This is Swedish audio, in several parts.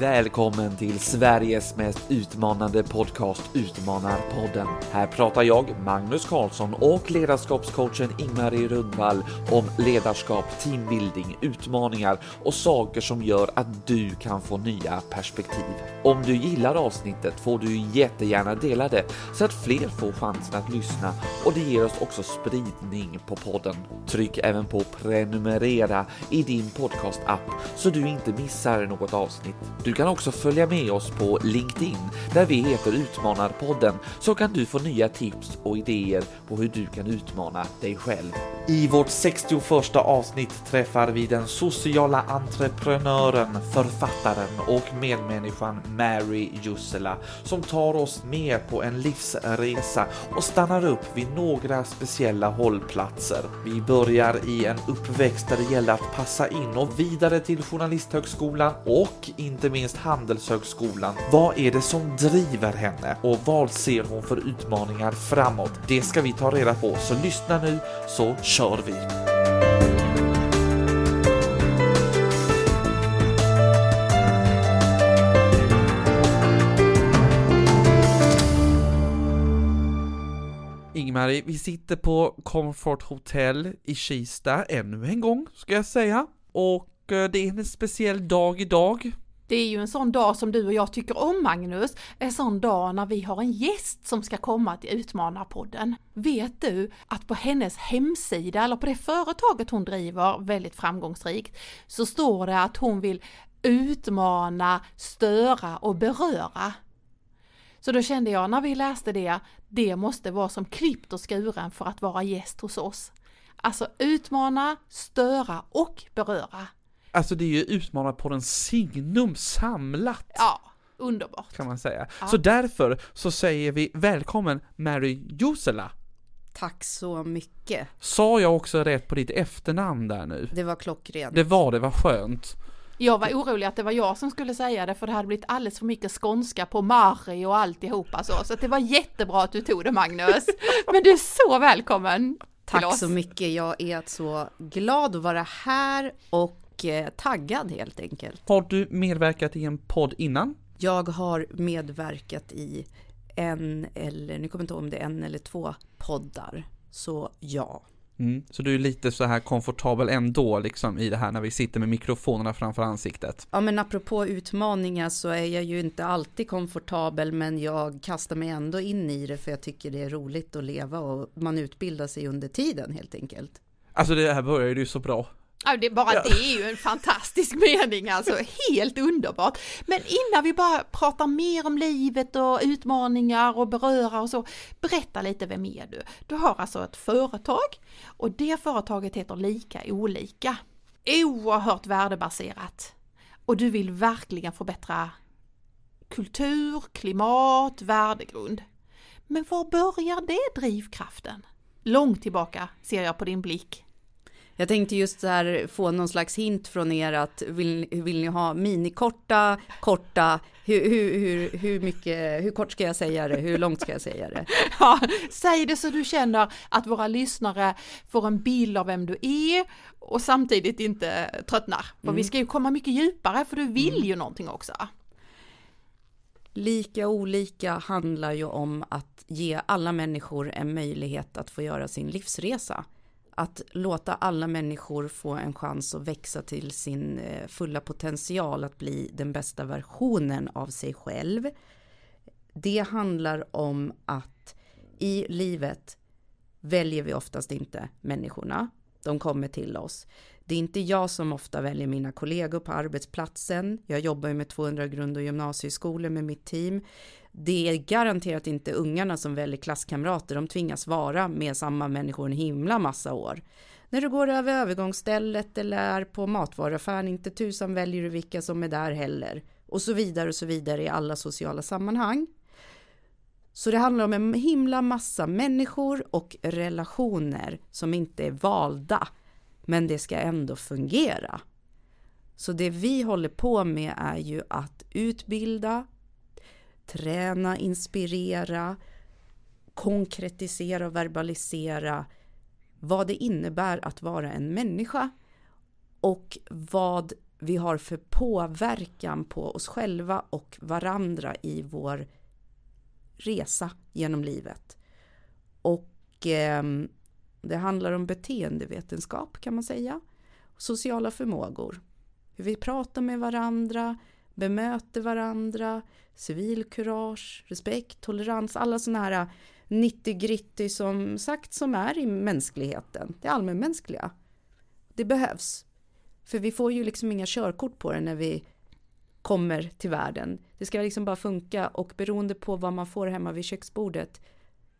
Välkommen till Sveriges mest utmanande podcast Utmanarpodden. Här pratar jag, Magnus Karlsson och ledarskapscoachen Ingmarie Rundvall om ledarskap, teambuilding, utmaningar och saker som gör att du kan få nya perspektiv. Om du gillar avsnittet får du jättegärna dela det så att fler får chansen att lyssna och det ger oss också spridning på podden. Tryck även på prenumerera i din podcast-app så du inte missar något avsnitt. Du kan också följa med oss på LinkedIn där vi heter Utmanarpodden så kan du få nya tips och idéer på hur du kan utmana dig själv. I vårt 61 avsnitt träffar vi den sociala entreprenören, författaren och medmänniskan Mary Jussela som tar oss med på en livsresa och stannar upp vid några speciella hållplatser. Vi börjar i en uppväxt där det gäller att passa in och vidare till Journalisthögskolan och inte minst minst Handelshögskolan. Vad är det som driver henne och vad ser hon för utmaningar framåt? Det ska vi ta reda på, så lyssna nu så kör vi! Ingmarie, vi sitter på Comfort Hotel i Kista ännu en gång, ska jag säga. Och eh, det är en speciell dag idag. Det är ju en sån dag som du och jag tycker om Magnus, en sån dag när vi har en gäst som ska komma till Utmanarpodden. Vet du att på hennes hemsida, eller på det företaget hon driver väldigt framgångsrikt, så står det att hon vill utmana, störa och beröra. Så då kände jag när vi läste det, det måste vara som klippt och skuren för att vara gäst hos oss. Alltså utmana, störa och beröra. Alltså det är ju Utmanarpoddens signum samlat. Ja, underbart. Kan man säga. Ja. Så därför så säger vi välkommen Mary Jusela. Tack så mycket. Sa jag också rätt på ditt efternamn där nu? Det var klockrent. Det var det, vad skönt. Jag var orolig att det var jag som skulle säga det för det hade blivit alldeles för mycket skånska på Mari och alltihopa så. Så det var jättebra att du tog det Magnus. Men du är så välkommen Tack så mycket. Jag är så glad att vara här och eh, taggad helt enkelt. Har du medverkat i en podd innan? Jag har medverkat i en eller, nu kommer jag inte ihåg om det är en eller två poddar. Så ja. Mm. Så du är lite så här komfortabel ändå liksom i det här när vi sitter med mikrofonerna framför ansiktet. Ja men apropå utmaningar så är jag ju inte alltid komfortabel men jag kastar mig ändå in i det för jag tycker det är roligt att leva och man utbildar sig under tiden helt enkelt. Alltså det här började ju så bra. Ja, det, bara det är ju en fantastisk mening alltså, helt underbart. Men innan vi bara pratar mer om livet och utmaningar och beröra och så, berätta lite, vem är du? Du har alltså ett företag och det företaget heter Lika Olika. Oerhört värdebaserat. Och du vill verkligen förbättra kultur, klimat, värdegrund. Men var börjar det drivkraften? Långt tillbaka ser jag på din blick. Jag tänkte just så här få någon slags hint från er att vill, vill ni ha minikorta, korta, hur, hur, hur, hur mycket, hur kort ska jag säga det, hur långt ska jag säga det? Ja, säg det så du känner att våra lyssnare får en bild av vem du är och samtidigt inte tröttnar. För vi ska ju komma mycket djupare för du vill ju någonting också. Lika olika handlar ju om att ge alla människor en möjlighet att få göra sin livsresa. Att låta alla människor få en chans att växa till sin eh, fulla potential att bli den bästa versionen av sig själv. Det handlar om att i livet väljer vi oftast inte människorna. De kommer till oss. Det är inte jag som ofta väljer mina kollegor på arbetsplatsen. Jag jobbar ju med 200 grund och gymnasieskolor med mitt team. Det är garanterat inte ungarna som väljer klasskamrater. De tvingas vara med samma människor en himla massa år. När du går över övergångsstället eller är på matvaruaffären, inte tusan väljer du vilka som är där heller. Och så vidare och så vidare i alla sociala sammanhang. Så det handlar om en himla massa människor och relationer som inte är valda. Men det ska ändå fungera. Så det vi håller på med är ju att utbilda, träna, inspirera, konkretisera och verbalisera vad det innebär att vara en människa och vad vi har för påverkan på oss själva och varandra i vår resa genom livet. Och eh, det handlar om beteendevetenskap kan man säga. Sociala förmågor. Hur vi pratar med varandra, bemöter varandra, civilkurage, respekt, tolerans, alla sådana här äh, 90-gritty som sagt som är i mänskligheten, det allmänmänskliga. Det behövs. För vi får ju liksom inga körkort på det när vi kommer till världen. Det ska liksom bara funka och beroende på vad man får hemma vid köksbordet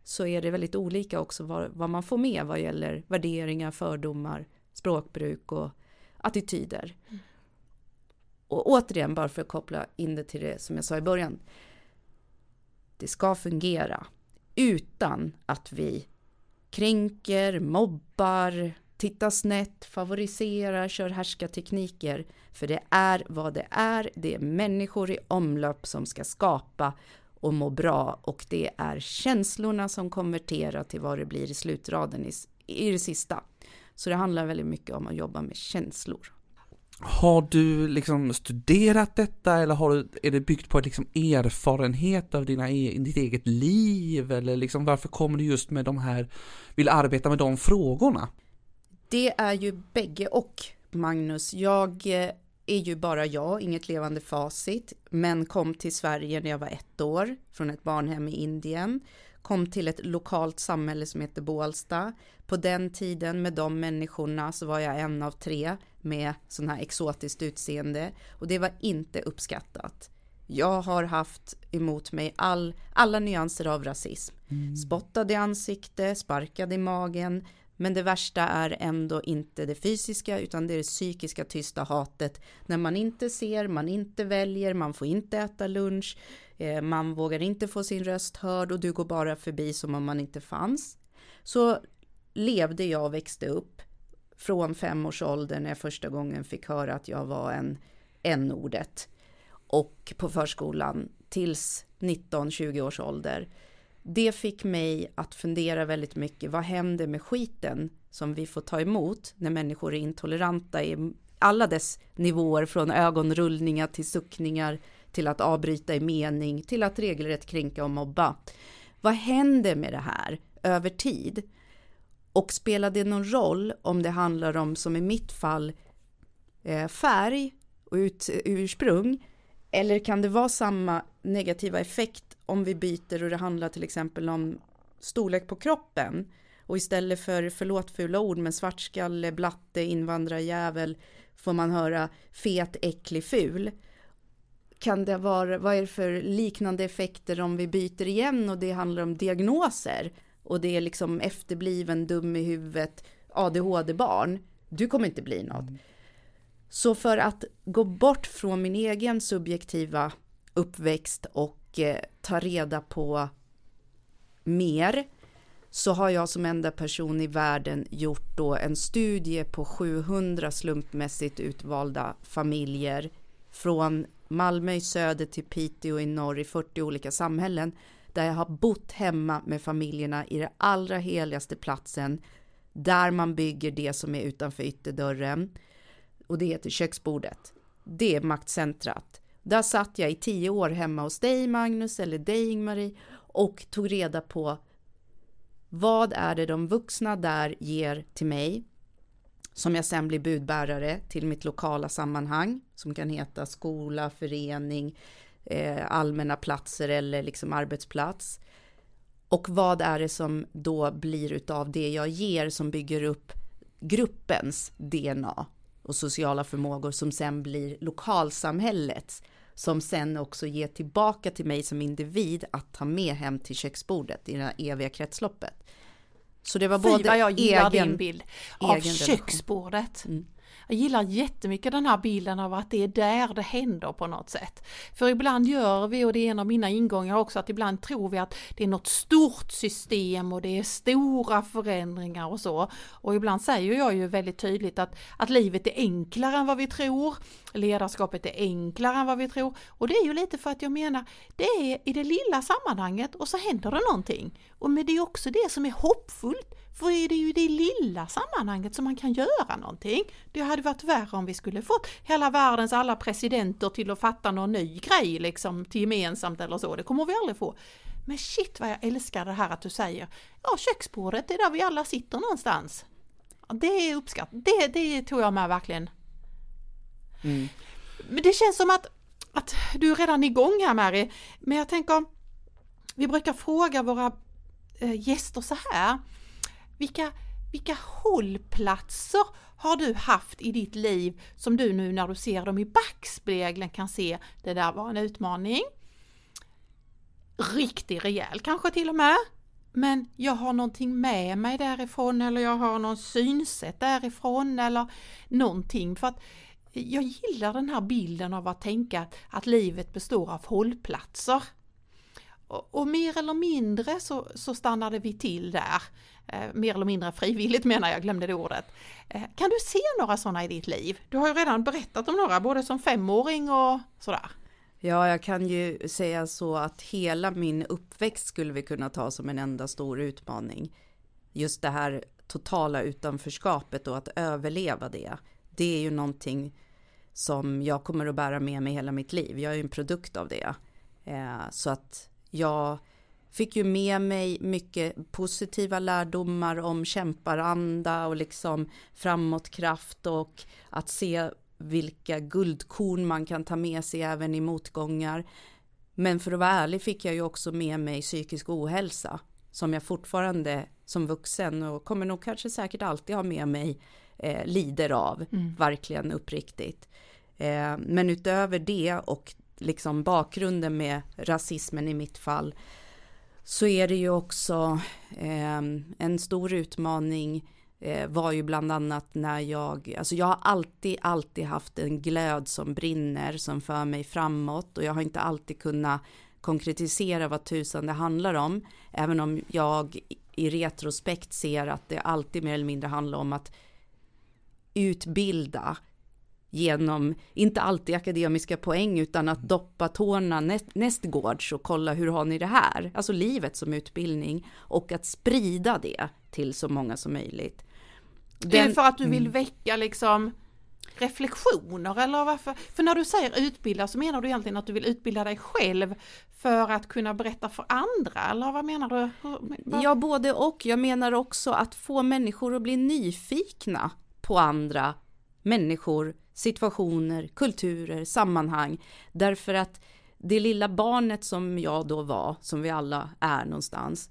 så är det väldigt olika också vad, vad man får med vad gäller värderingar, fördomar, språkbruk och attityder. Mm. Och återigen, bara för att koppla in det till det som jag sa i början. Det ska fungera utan att vi kränker, mobbar, tittar snett, favoriserar, kör härska tekniker. För det är vad det är. Det är människor i omlopp som ska skapa och må bra och det är känslorna som konverterar till vad det blir i slutraden i, i det sista. Så det handlar väldigt mycket om att jobba med känslor. Har du liksom studerat detta eller har du, är det byggt på liksom erfarenhet av dina, e-, ditt eget liv? Eller liksom varför kommer du just med de här, vill arbeta med de frågorna? Det är ju bägge och, Magnus. Jag eh, är ju bara jag, inget levande facit, men kom till Sverige när jag var ett år från ett barnhem i Indien. Kom till ett lokalt samhälle som heter Bålsta. På den tiden med de människorna så var jag en av tre med sån här exotiskt utseende och det var inte uppskattat. Jag har haft emot mig all, alla nyanser av rasism. Mm. Spottad i ansikte, sparkad i magen, men det värsta är ändå inte det fysiska utan det är det psykiska tysta hatet när man inte ser, man inte väljer, man får inte äta lunch, eh, man vågar inte få sin röst hörd och du går bara förbi som om man inte fanns. Så levde jag och växte upp från fem års ålder när jag första gången fick höra att jag var en n-ordet och på förskolan tills 19-20 års ålder det fick mig att fundera väldigt mycket. Vad händer med skiten som vi får ta emot när människor är intoleranta i alla dess nivåer från ögonrullningar till suckningar till att avbryta i mening till att regelrätt kränka och mobba. Vad händer med det här över tid? Och spelar det någon roll om det handlar om, som i mitt fall, eh, färg och ut, ursprung? Eller kan det vara samma negativa effekt om vi byter och det handlar till exempel om storlek på kroppen och istället för förlåt fula ord men svartskalle, blatte, invandrarjävel får man höra fet, äcklig, ful. Kan det vara, vad är det för liknande effekter om vi byter igen och det handlar om diagnoser och det är liksom efterbliven, dum i huvudet, ADHD-barn. Du kommer inte bli något. Mm. Så för att gå bort från min egen subjektiva uppväxt och och ta reda på mer så har jag som enda person i världen gjort då en studie på 700 slumpmässigt utvalda familjer från Malmö i söder till Piteå i norr i 40 olika samhällen där jag har bott hemma med familjerna i den allra heligaste platsen där man bygger det som är utanför ytterdörren och det heter köksbordet. Det är maktcentrat. Där satt jag i tio år hemma hos dig Magnus eller dig Ingmarie och tog reda på vad är det de vuxna där ger till mig som jag sen blir budbärare till mitt lokala sammanhang som kan heta skola, förening, eh, allmänna platser eller liksom arbetsplats. Och vad är det som då blir utav det jag ger som bygger upp gruppens DNA och sociala förmågor som sen blir lokalsamhällets som sen också ger tillbaka till mig som individ att ta med hem till köksbordet i det här eviga kretsloppet. Så det var Fy, både jag gillar egen, din bild av köksbordet. Mm. Jag gillar jättemycket den här bilden av att det är där det händer på något sätt. För ibland gör vi, och det är en av mina ingångar också, att ibland tror vi att det är något stort system och det är stora förändringar och så. Och ibland säger jag ju väldigt tydligt att, att livet är enklare än vad vi tror. Ledarskapet är enklare än vad vi tror. Och det är ju lite för att jag menar, det är i det lilla sammanhanget och så händer det någonting. Och men det är också det som är hoppfullt för är det ju det lilla sammanhanget som man kan göra någonting. Det hade varit värre om vi skulle fått hela världens alla presidenter till att fatta någon ny grej liksom till gemensamt eller så. Det kommer vi aldrig få. Men shit vad jag älskar det här att du säger, ja köksbordet är där vi alla sitter någonstans. Det är uppskatt, det, det tog jag med verkligen. Mm. Men det känns som att, att du är redan igång här Mary, men jag tänker, vi brukar fråga våra äh, gäster så här, vilka, vilka hållplatser har du haft i ditt liv som du nu när du ser dem i backspegeln kan se, det där var en utmaning, riktigt rejäl kanske till och med. Men jag har någonting med mig därifrån eller jag har någon synsätt därifrån eller någonting. För att jag gillar den här bilden av att tänka att livet består av hållplatser. Och, och mer eller mindre så, så stannade vi till där. Eh, mer eller mindre frivilligt menar jag, glömde det ordet. Eh, kan du se några sådana i ditt liv? Du har ju redan berättat om några, både som femåring och sådär. Ja, jag kan ju säga så att hela min uppväxt skulle vi kunna ta som en enda stor utmaning. Just det här totala utanförskapet och att överleva det. Det är ju någonting som jag kommer att bära med mig hela mitt liv. Jag är en produkt av det. Eh, så att jag fick ju med mig mycket positiva lärdomar om kämparanda och liksom framåtkraft och att se vilka guldkorn man kan ta med sig även i motgångar. Men för att vara ärlig fick jag ju också med mig psykisk ohälsa som jag fortfarande som vuxen och kommer nog kanske säkert alltid ha med mig eh, lider av, mm. verkligen uppriktigt. Eh, men utöver det och liksom bakgrunden med rasismen i mitt fall så är det ju också eh, en stor utmaning eh, var ju bland annat när jag, alltså jag har alltid, alltid haft en glöd som brinner som för mig framåt och jag har inte alltid kunnat konkretisera vad tusan det handlar om, även om jag i retrospekt ser att det alltid mer eller mindre handlar om att utbilda genom, inte alltid akademiska poäng, utan att doppa tårna näst, nästgårds och kolla hur har ni det här? Alltså livet som utbildning och att sprida det till så många som möjligt. Den, är det för att du vill mm. väcka liksom reflektioner eller varför? För när du säger utbilda så menar du egentligen att du vill utbilda dig själv för att kunna berätta för andra eller vad menar du? Vad? Ja, både och. Jag menar också att få människor att bli nyfikna på andra människor, situationer, kulturer, sammanhang. Därför att det lilla barnet som jag då var, som vi alla är någonstans,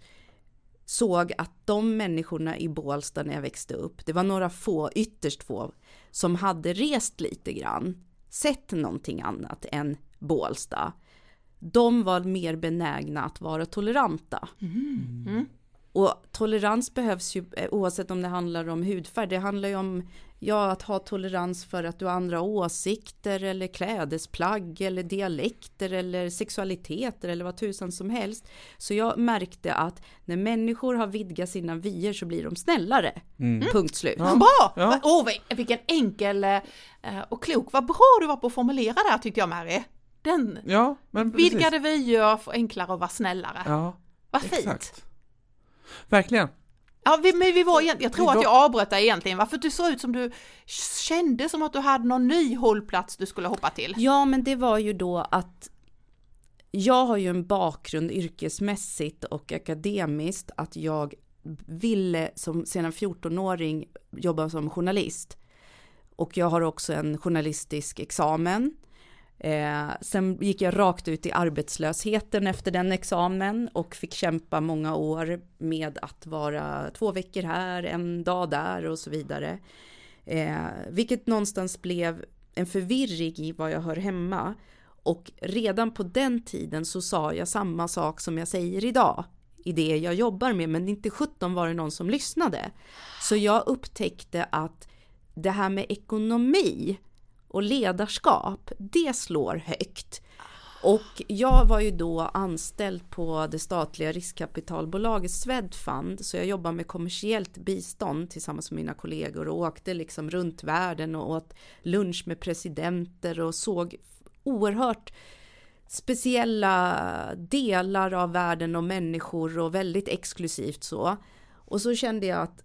såg att de människorna i Bålsta när jag växte upp, det var några få, ytterst få, som hade rest lite grann, sett någonting annat än Bålsta. De var mer benägna att vara toleranta. Mm. Mm. Och tolerans behövs ju eh, oavsett om det handlar om hudfärg. Det handlar ju om ja, att ha tolerans för att du har andra åsikter eller klädesplagg eller dialekter eller sexualiteter eller vad tusan som helst. Så jag märkte att när människor har vidgat sina vyer så blir de snällare. Mm. Punkt slut. Ja. Bra! Ja. Oh, vilken enkel eh, och klok, vad bra du var på att formulera där tyckte jag Mary. Den ja, men vidgade vyer, enklare och var snällare. Ja, vad fint! Exakt. Verkligen. Ja, vi, men vi var jag tror att jag avbröt dig egentligen, varför du såg ut som du kände som att du hade någon ny hållplats du skulle hoppa till. Ja, men det var ju då att jag har ju en bakgrund yrkesmässigt och akademiskt att jag ville som sedan 14-åring jobba som journalist. Och jag har också en journalistisk examen Eh, sen gick jag rakt ut i arbetslösheten efter den examen och fick kämpa många år med att vara två veckor här, en dag där och så vidare. Eh, vilket någonstans blev en förvirring i vad jag hör hemma. Och redan på den tiden så sa jag samma sak som jag säger idag i det jag jobbar med, men inte 17 var det någon som lyssnade. Så jag upptäckte att det här med ekonomi och ledarskap, det slår högt. Och jag var ju då anställd på det statliga riskkapitalbolaget Swedfund, så jag jobbar med kommersiellt bistånd tillsammans med mina kollegor och åkte liksom runt världen och åt lunch med presidenter och såg oerhört speciella delar av världen och människor och väldigt exklusivt så. Och så kände jag att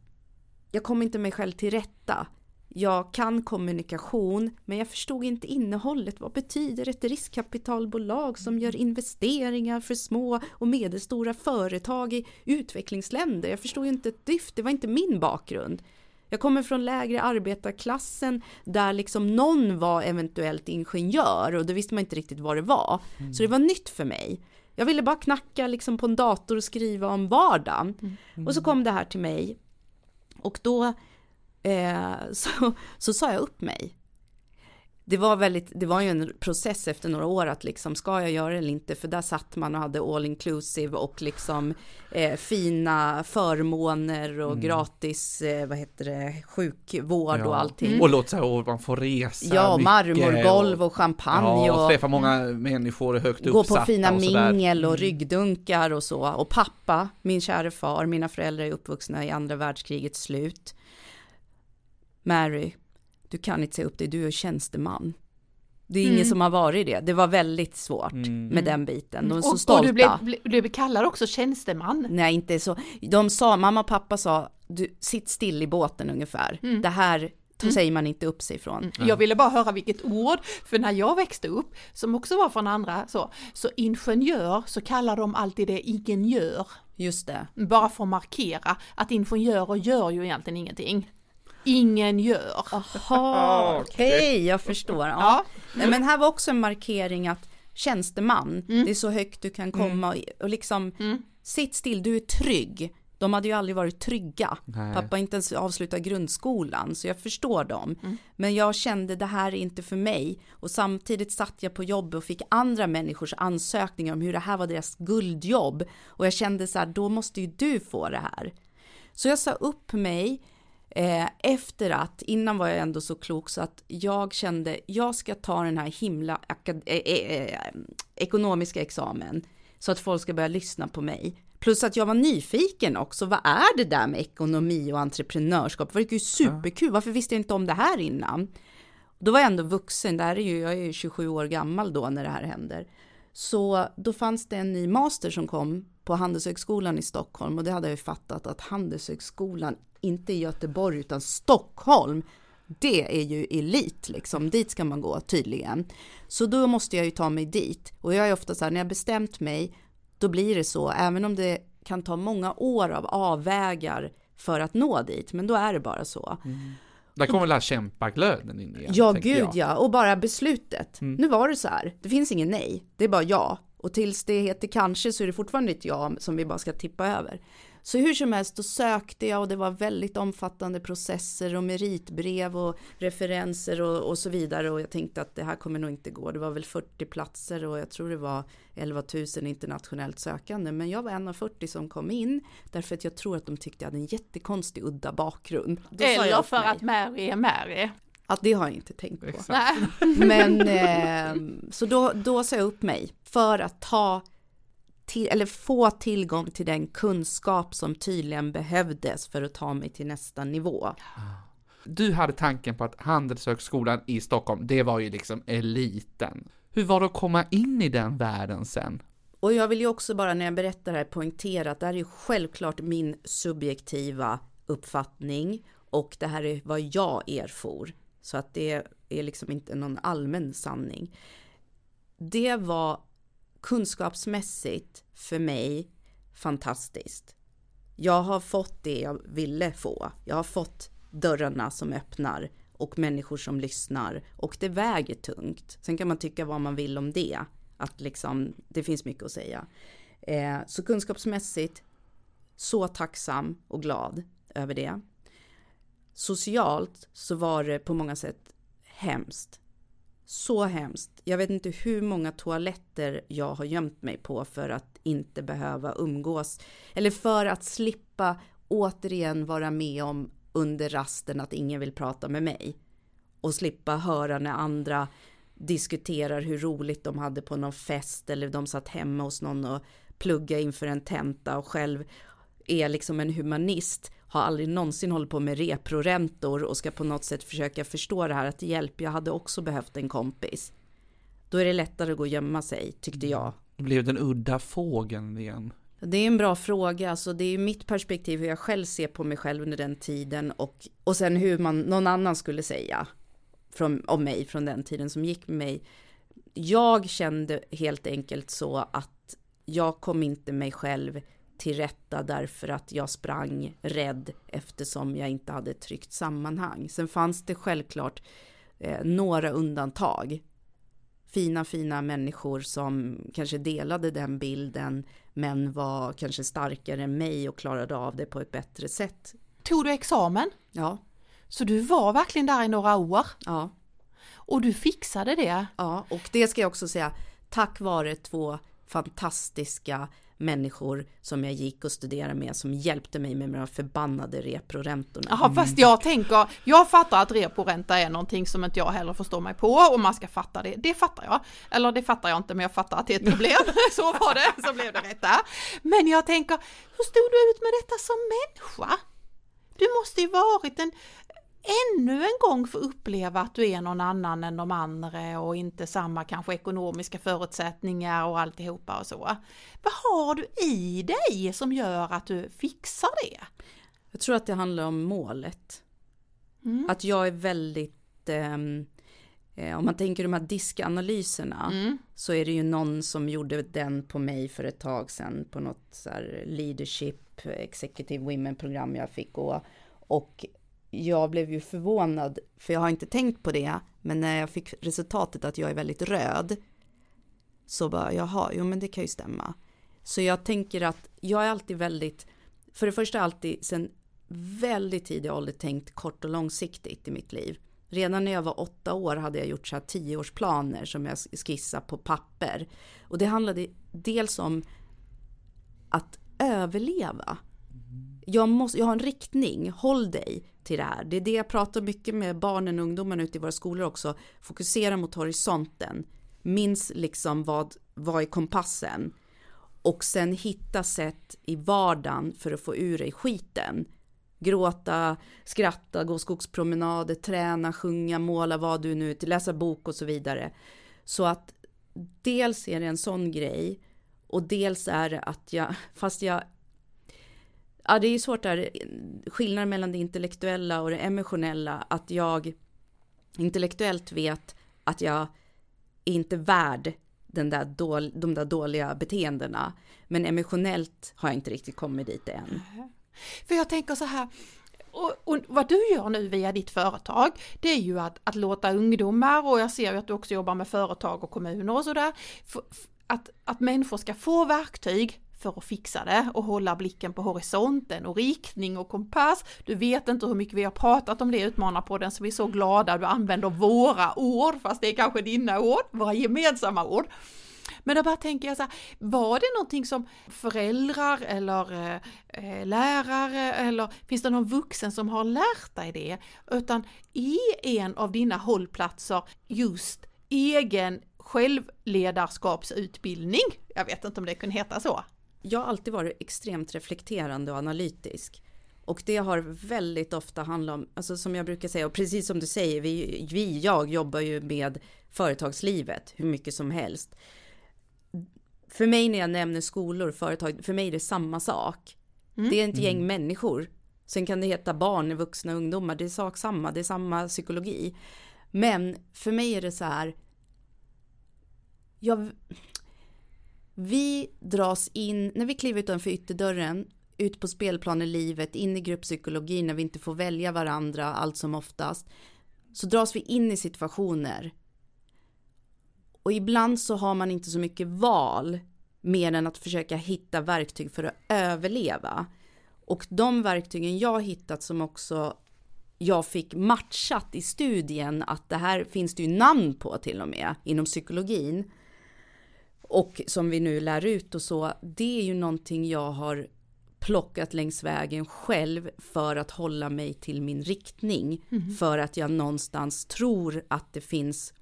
jag kom inte mig själv till rätta. Jag kan kommunikation, men jag förstod inte innehållet. Vad betyder ett riskkapitalbolag som gör investeringar för små och medelstora företag i utvecklingsländer? Jag förstod inte ett dyft, det var inte min bakgrund. Jag kommer från lägre arbetarklassen där liksom någon var eventuellt ingenjör och då visste man inte riktigt vad det var. Mm. Så det var nytt för mig. Jag ville bara knacka liksom på en dator och skriva om vardagen. Mm. Och så kom det här till mig. Och då eh, så, så sa jag upp mig det var väldigt, det var ju en process efter några år att liksom, ska jag göra det eller inte? För där satt man och hade all inclusive och liksom eh, fina förmåner och mm. gratis, eh, vad heter det, sjukvård ja. och allting. Mm. Och låt säga, och man får resa Ja, marmorgolv och champagne ja, och, träffa många människor högt uppsatta. Gå på fina och mingel och mm. ryggdunkar och så. Och pappa, min kära far, mina föräldrar är uppvuxna i andra världskrigets slut. Mary, du kan inte säga upp dig, du är tjänsteman. Det är mm. ingen som har varit det. Det var väldigt svårt mm. med den biten. De är så och, stolta. Och du blev, blev kallad också tjänsteman. Nej, inte så. De sa, mamma och pappa sa, du, sitt still i båten ungefär. Mm. Det här mm. säger man inte upp sig från. Mm. Jag ville bara höra vilket ord, för när jag växte upp, som också var från andra, så, så ingenjör så kallar de alltid det ingenjör. Just det. Bara för att markera att ingenjörer gör ju egentligen ingenting ingen gör. Jaha, okej, okay, jag förstår. Ja. ja. Men här var också en markering att tjänsteman, mm. det är så högt du kan komma mm. och liksom mm. sitt still, du är trygg. De hade ju aldrig varit trygga. Nej. Pappa inte ens avslutat grundskolan, så jag förstår dem. Mm. Men jag kände det här är inte för mig. Och samtidigt satt jag på jobb och fick andra människors ansökningar om hur det här var deras guldjobb. Och jag kände så här, då måste ju du få det här. Så jag sa upp mig Eh, efter att, innan var jag ändå så klok så att jag kände, jag ska ta den här himla eh, eh, ekonomiska examen så att folk ska börja lyssna på mig. Plus att jag var nyfiken också, vad är det där med ekonomi och entreprenörskap? Det var ju superkul, varför visste jag inte om det här innan? Då var jag ändå vuxen, det här är ju, jag är ju 27 år gammal då när det här händer. Så då fanns det en ny master som kom på Handelshögskolan i Stockholm och det hade jag ju fattat att Handelshögskolan inte i Göteborg utan Stockholm. Det är ju elit liksom, dit ska man gå tydligen. Så då måste jag ju ta mig dit och jag är ofta så här när jag bestämt mig då blir det så, även om det kan ta många år av avvägar för att nå dit, men då är det bara så. Mm. Där kommer väl kämpaglöden in igen? Ja, gud jag. ja, och bara beslutet. Mm. Nu var det så här, det finns ingen nej, det är bara ja. Och tills det heter kanske så är det fortfarande ett ja som vi bara ska tippa över. Så hur som helst, då sökte jag och det var väldigt omfattande processer och meritbrev och referenser och, och, så vidare. Och jag tänkte att det här kommer nog inte gå. Det var väl 40 platser och jag tror det var 11 000 internationellt sökande. Men jag var en av 40 som kom in därför att jag tror att de tyckte jag hade en jättekonstig udda bakgrund. Då Eller för att Mary är Mary. Att det har jag inte tänkt på. Men eh, så då, då sa jag upp mig för att ta till, eller få tillgång till den kunskap som tydligen behövdes för att ta mig till nästa nivå. Du hade tanken på att Handelshögskolan i Stockholm, det var ju liksom eliten. Hur var det att komma in i den världen sen? Och jag vill ju också bara när jag berättar det här poängtera att det här är ju självklart min subjektiva uppfattning och det här är vad jag erfor. Så att det är liksom inte någon allmän sanning. Det var kunskapsmässigt för mig fantastiskt. Jag har fått det jag ville få. Jag har fått dörrarna som öppnar och människor som lyssnar och det väger tungt. Sen kan man tycka vad man vill om det, att liksom det finns mycket att säga. Eh, så kunskapsmässigt så tacksam och glad över det. Socialt så var det på många sätt hemskt så hemskt. Jag vet inte hur många toaletter jag har gömt mig på för att inte behöva umgås. Eller för att slippa återigen vara med om under rasten att ingen vill prata med mig. Och slippa höra när andra diskuterar hur roligt de hade på någon fest eller de satt hemma hos någon och plugga inför en tenta och själv är liksom en humanist har aldrig någonsin hållit på med reproräntor och ska på något sätt försöka förstå det här att hjälp, jag hade också behövt en kompis. Då är det lättare att gå och gömma sig, tyckte jag. Det blev den udda fågeln igen. Det är en bra fråga, alltså det är mitt perspektiv hur jag själv ser på mig själv under den tiden och, och sen hur man, någon annan skulle säga från, om mig från den tiden som gick med mig. Jag kände helt enkelt så att jag kom inte mig själv till rätta därför att jag sprang rädd eftersom jag inte hade ett tryggt sammanhang. Sen fanns det självklart eh, några undantag. Fina, fina människor som kanske delade den bilden men var kanske starkare än mig och klarade av det på ett bättre sätt. Tog du examen? Ja. Så du var verkligen där i några år? Ja. Och du fixade det? Ja, och det ska jag också säga, tack vare två fantastiska människor som jag gick och studerade med som hjälpte mig med de förbannade reporäntorna. Jaha, fast jag tänker, jag fattar att reporänta är någonting som inte jag heller förstår mig på och man ska fatta det. Det fattar jag. Eller det fattar jag inte, men jag fattar att det är ett problem. så var det, så blev det rätt där. Men jag tänker, hur stod du ut med detta som människa? Du måste ju varit en, ännu en gång få uppleva att du är någon annan än de andra och inte samma kanske ekonomiska förutsättningar och alltihopa och så. Vad har du i dig som gör att du fixar det? Jag tror att det handlar om målet. Mm. Att jag är väldigt, ehm, eh, om man tänker de här diskanalyserna, mm. så är det ju någon som gjorde den på mig för ett tag sedan på något så leadership executive women program jag fick gå. Och jag blev ju förvånad, för jag har inte tänkt på det, men när jag fick resultatet att jag är väldigt röd, så bara, jaha, jo men det kan ju stämma. Så jag tänker att jag är alltid väldigt, för det första alltid sen väldigt tidig ålder tänkt kort och långsiktigt i mitt liv. Redan när jag var åtta år hade jag gjort så här tioårsplaner som jag skissade på papper. Och det handlade dels om att överleva. Jag, måste, jag har en riktning, håll dig till det här. Det är det jag pratar mycket med barnen och ungdomarna ute i våra skolor också. Fokusera mot horisonten. Minns liksom vad, vad är kompassen? Och sen hitta sätt i vardagen för att få ur dig skiten. Gråta, skratta, gå skogspromenader, träna, sjunga, måla, vad du nu, läsa bok och så vidare. Så att dels är det en sån grej och dels är det att jag, fast jag Ja, det är ju svårt där, skillnaden mellan det intellektuella och det emotionella, att jag intellektuellt vet att jag är inte värd den där dål, de där dåliga beteendena. Men emotionellt har jag inte riktigt kommit dit än. För jag tänker så här, och, och, vad du gör nu via ditt företag, det är ju att, att låta ungdomar, och jag ser ju att du också jobbar med företag och kommuner och sådär, att, att människor ska få verktyg för att fixa det och hålla blicken på horisonten och riktning och kompass. Du vet inte hur mycket vi har pratat om det i Utmanarpodden så vi är så glada du använder våra ord, fast det är kanske dina ord, våra gemensamma ord. Men då bara tänker jag så här, var det någonting som föräldrar eller eh, eh lärare eller finns det någon vuxen som har lärt dig det? Utan är en av dina hållplatser just egen självledarskapsutbildning? Jag vet inte om det kunde heta så jag har alltid varit extremt reflekterande och analytisk. Och det har väldigt ofta handlat om, alltså som jag brukar säga, och precis som du säger, vi, vi jag jobbar ju med företagslivet hur mycket som helst. För mig när jag nämner skolor, företag, för mig är det samma sak. Mm. Det är ett gäng mm. människor. Sen kan det heta barn, vuxna, ungdomar, det är sak samma, det är samma psykologi. Men för mig är det så här, jag, vi dras in, när vi kliver utanför ytterdörren, ut på spelplanen i livet, in i grupppsykologi när vi inte får välja varandra allt som oftast, så dras vi in i situationer. Och ibland så har man inte så mycket val mer än att försöka hitta verktyg för att överleva. Och de verktygen jag har hittat som också jag fick matchat i studien att det här finns det ju namn på till och med inom psykologin och som vi nu lär ut och så, det är ju någonting jag har plockat längs vägen själv för att hålla mig till min riktning. Mm. För att jag någonstans tror att det finns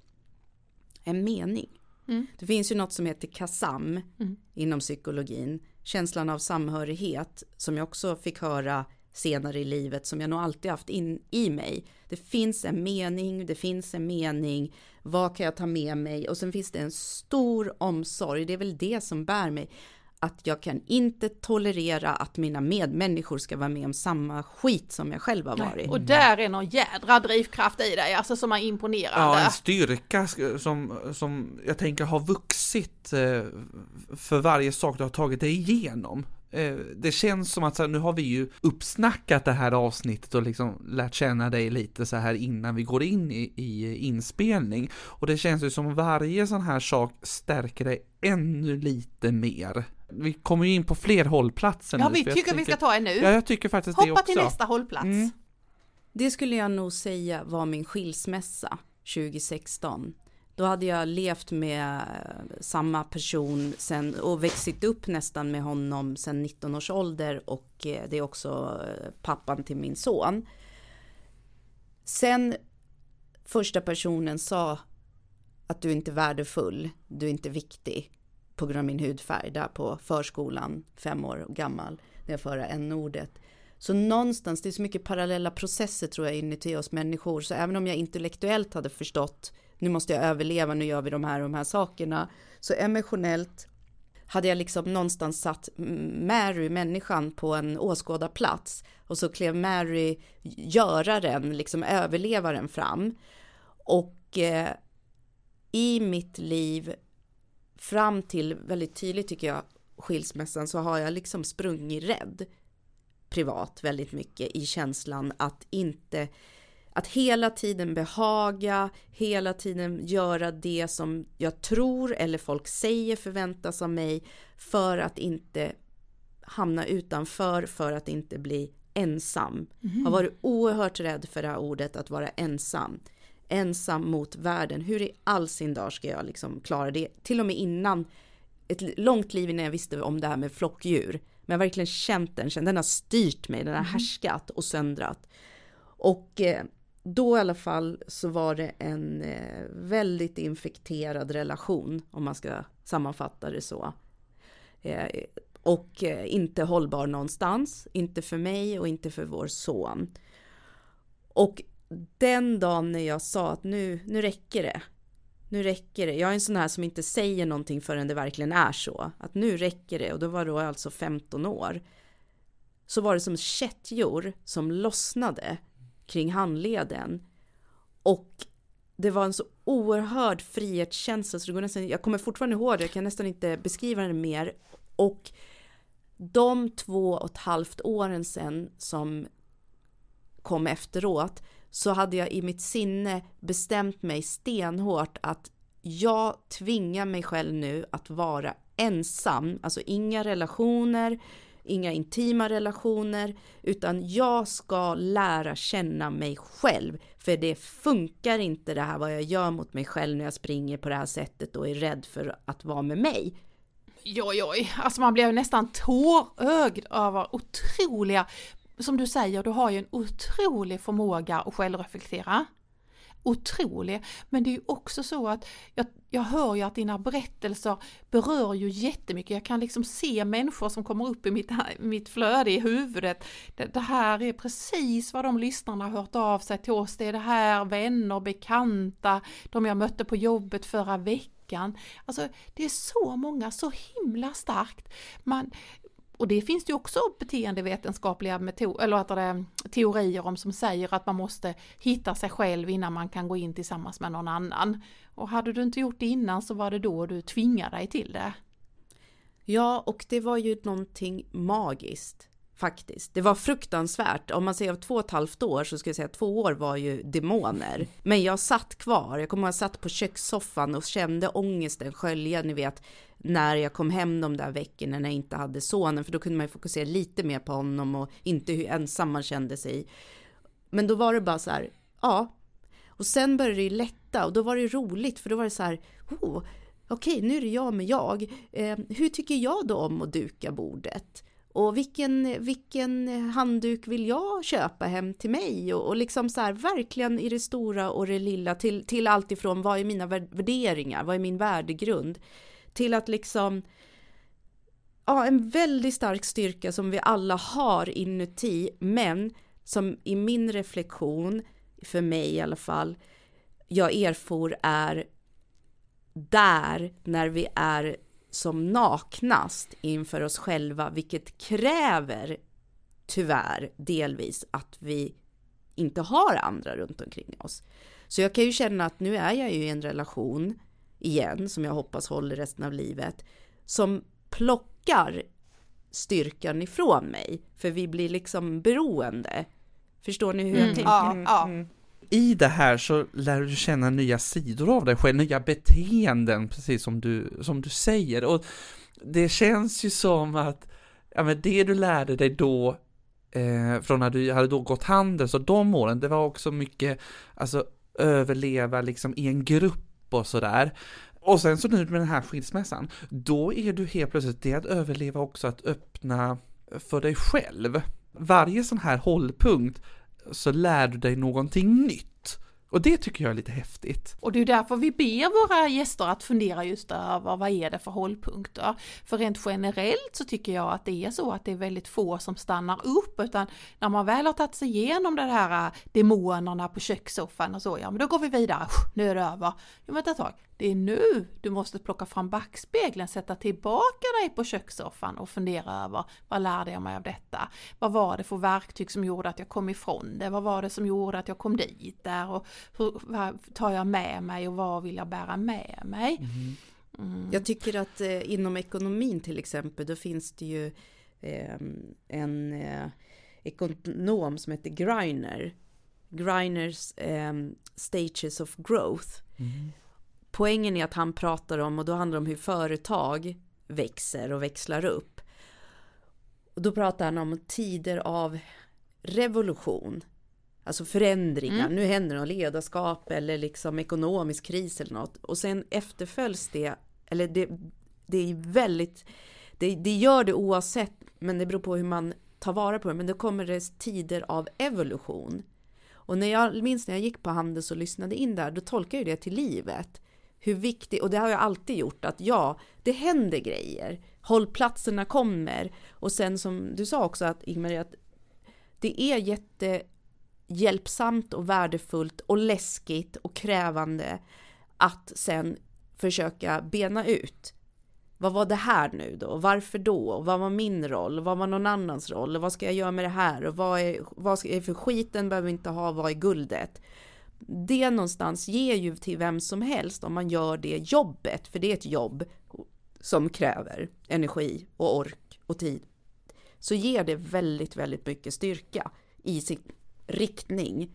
en mening. Mm. Det finns ju något som heter KASAM mm. inom psykologin. Känslan av samhörighet som jag också fick höra senare i livet som jag nog alltid haft in i mig. Det finns en mening, det finns en mening, vad kan jag ta med mig? Och sen finns det en stor omsorg, det är väl det som bär mig. att jag kan inte tolerera att mina medmänniskor ska vara med om samma skit som jag själv har varit. Och där är någon jädra drivkraft i dig, alltså som är imponerande. Ja, en styrka som, som jag tänker har vuxit eh, för varje sak du har tagit dig igenom. Eh, det känns som att så här, nu har vi ju uppsnackat det här avsnittet och liksom lärt känna dig lite så här innan vi går in i, i inspelning. Och det känns ju som varje sån här sak stärker dig ännu lite mer. Vi kommer ju in på fler hållplatser Ja, nu. vi för jag tycker vi ska ta en nu. Ja, jag tycker faktiskt det Hoppa också. till nästa hållplats. Mm. Det skulle jag nog säga var min skilsmässa 2016. Då hade jag levt med samma person sen och växit upp nästan med honom sen 19 års ålder och eh, det är också eh, pappan till min son. Sen första personen sa att du inte är värdefull, du är inte viktig på grund av min hudfärg där på förskolan, fem år gammal, när jag får höra n-ordet. Så någonstans, det är så mycket parallella processer tror jag inuti oss människor, så även om jag intellektuellt hade förstått, nu måste jag överleva, nu gör vi de här och de här sakerna, så emotionellt hade jag liksom någonstans satt Mary, människan, på en åskådarplats. Och så klev Mary, göraren, liksom överlevaren fram. Och eh, i mitt liv fram till väldigt tydligt tycker jag skilsmässan så har jag liksom sprungit rädd privat väldigt mycket i känslan att inte att hela tiden behaga, hela tiden göra det som jag tror eller folk säger förväntas av mig för att inte hamna utanför, för att inte bli ensam. Har varit oerhört rädd för det här ordet att vara ensam. Ensam mot världen. Hur i all sin dag ska jag liksom klara det? Till och med innan, ett långt liv innan jag visste om det här med flockdjur. Men jag har verkligen känt den, den har styrt mig, den har härskat och söndrat. Och eh, då i alla fall så var det en eh, väldigt infekterad relation, om man ska sammanfatta det så. Eh, och inte hållbar någonstans, inte för mig och inte för vår son. Och den dagen när jag sa att nu, nu räcker det. Nu räcker det. Jag är en sån här som inte säger någonting förrän det verkligen är så. Att nu räcker det. Och då var då alltså 15 år. Så var det som kättjor som lossnade kring handleden. Och det var en så oerhörd frihetskänsla så det går nästan, jag kommer fortfarande ihåg det, jag kan nästan inte beskriva det mer. Och de två och ett halvt åren sen som kom efteråt så hade jag i mitt sinne bestämt mig stenhårt att jag tvingar mig själv nu att vara ensam, alltså inga relationer, inga intima relationer, utan jag ska lära känna mig själv. För det funkar inte det här vad jag gör mot mig själv när jag springer på det här sättet och är rädd för att vara med mig. Oj, oj, alltså man blev nästan tårögd över otroliga, som du säger, du har ju en otrolig förmåga att självreflektera. Otrolig, men det är ju också så att jag, jag hör ju att dina berättelser berör ju jättemycket. Jag kan liksom se människor som kommer upp i mitt, mitt flöde i huvudet. Det, det här är precis vad de lyssnarna har hört av sig till oss. Det är det här vänner, bekanta, de jag mötte på jobbet förra veckan. Alltså det är så många, så himla starkt. Man, och det finns det ju också beteendevetenskapliga metod, eller det, teorier om som säger att man måste hitta sig själv innan man kan gå in tillsammans med någon annan. Och hade du inte gjort det innan så var det då du tvingade dig till det. Ja, och det var ju någonting magiskt faktiskt. Det var fruktansvärt. Om man säger två och ett halvt år så skulle jag säga att två år var ju demoner. Men jag satt kvar. Jag kommer ihåg att jag satt på kökssoffan och kände ångesten skölja, ni vet, när jag kom hem de där veckorna när jag inte hade sonen, för då kunde man ju fokusera lite mer på honom och inte hur ensam man kände sig. Men då var det bara så här, ja. Och sen började det ju lätta och då var det roligt, för då var det så här, oh, okej, okay, nu är det jag med jag. Eh, hur tycker jag då om att duka bordet? Och vilken, vilken handduk vill jag köpa hem till mig? Och, och liksom så här, verkligen i det stora och det lilla till, till allt ifrån vad är mina värderingar, vad är min värdegrund? Till att liksom, ja en väldigt stark styrka som vi alla har inuti, men som i min reflektion, för mig i alla fall, jag erfor är där när vi är som naknast inför oss själva, vilket kräver tyvärr delvis att vi inte har andra runt omkring oss. Så jag kan ju känna att nu är jag ju i en relation igen, som jag hoppas håller resten av livet, som plockar styrkan ifrån mig, för vi blir liksom beroende. Förstår ni hur jag Mm, tänker? ja, ja. Mm. I det här så lär du känna nya sidor av dig själv, nya beteenden, precis som du, som du säger. Och det känns ju som att ja, men det du lärde dig då, eh, från när du hade då gått handel, så de åren, det var också mycket, alltså överleva liksom i en grupp och sådär. Och sen så nu med den här skilsmässan, då är du helt plötsligt det att överleva också att öppna för dig själv. Varje sån här hållpunkt så lär du dig någonting nytt. Och det tycker jag är lite häftigt. Och det är därför vi ber våra gäster att fundera just över vad är det för hållpunkter. För rent generellt så tycker jag att det är så att det är väldigt få som stannar upp utan när man väl har tagit sig igenom det här äh, demonerna på kökssoffan och så, ja men då går vi vidare, nu är det över. Jo vänta ett tag, det är nu du måste plocka fram backspegeln, sätta tillbaka dig på kökssoffan och fundera över vad lärde jag mig av detta? Vad var det för verktyg som gjorde att jag kom ifrån det? Vad var det som gjorde att jag kom dit där? Och hur, vad tar jag med mig och vad vill jag bära med mig? Mm. Jag tycker att eh, inom ekonomin till exempel, då finns det ju eh, en eh, ekonom som heter Greiner. Greiners eh, Stages of Growth. Poängen är att han pratar om, och då handlar det om hur företag växer och växlar upp. Och då pratar han om tider av revolution. Alltså förändringar, Mm. nu händer något ledarskap eller liksom ekonomisk kris eller något. Och sen efterföljs det, eller det, det är väldigt, det, det gör det oavsett, men det beror på hur man tar vara på det. Men då kommer det tider av evolution. Och när jag minns när jag gick på Handels och lyssnade in där, då tolkar jag det till livet. Hur viktigt, och det har jag alltid gjort, att ja, det händer grejer. Hållplatserna kommer. Och sen som du sa också att Ingmarie, att det är jättehjälpsamt och värdefullt och läskigt och krävande att sen försöka bena ut. Vad var det här nu då? Varför då? Vad var min roll? Vad var någon annans roll? Vad ska jag göra med det här? Och vad är, vad är för skiten behöver vi inte ha? Vad är guldet? Det någonstans ger ju till vem som helst om man gör det jobbet, för det är ett jobb som kräver energi och ork och tid. Så ger det väldigt, väldigt mycket styrka i sin riktning.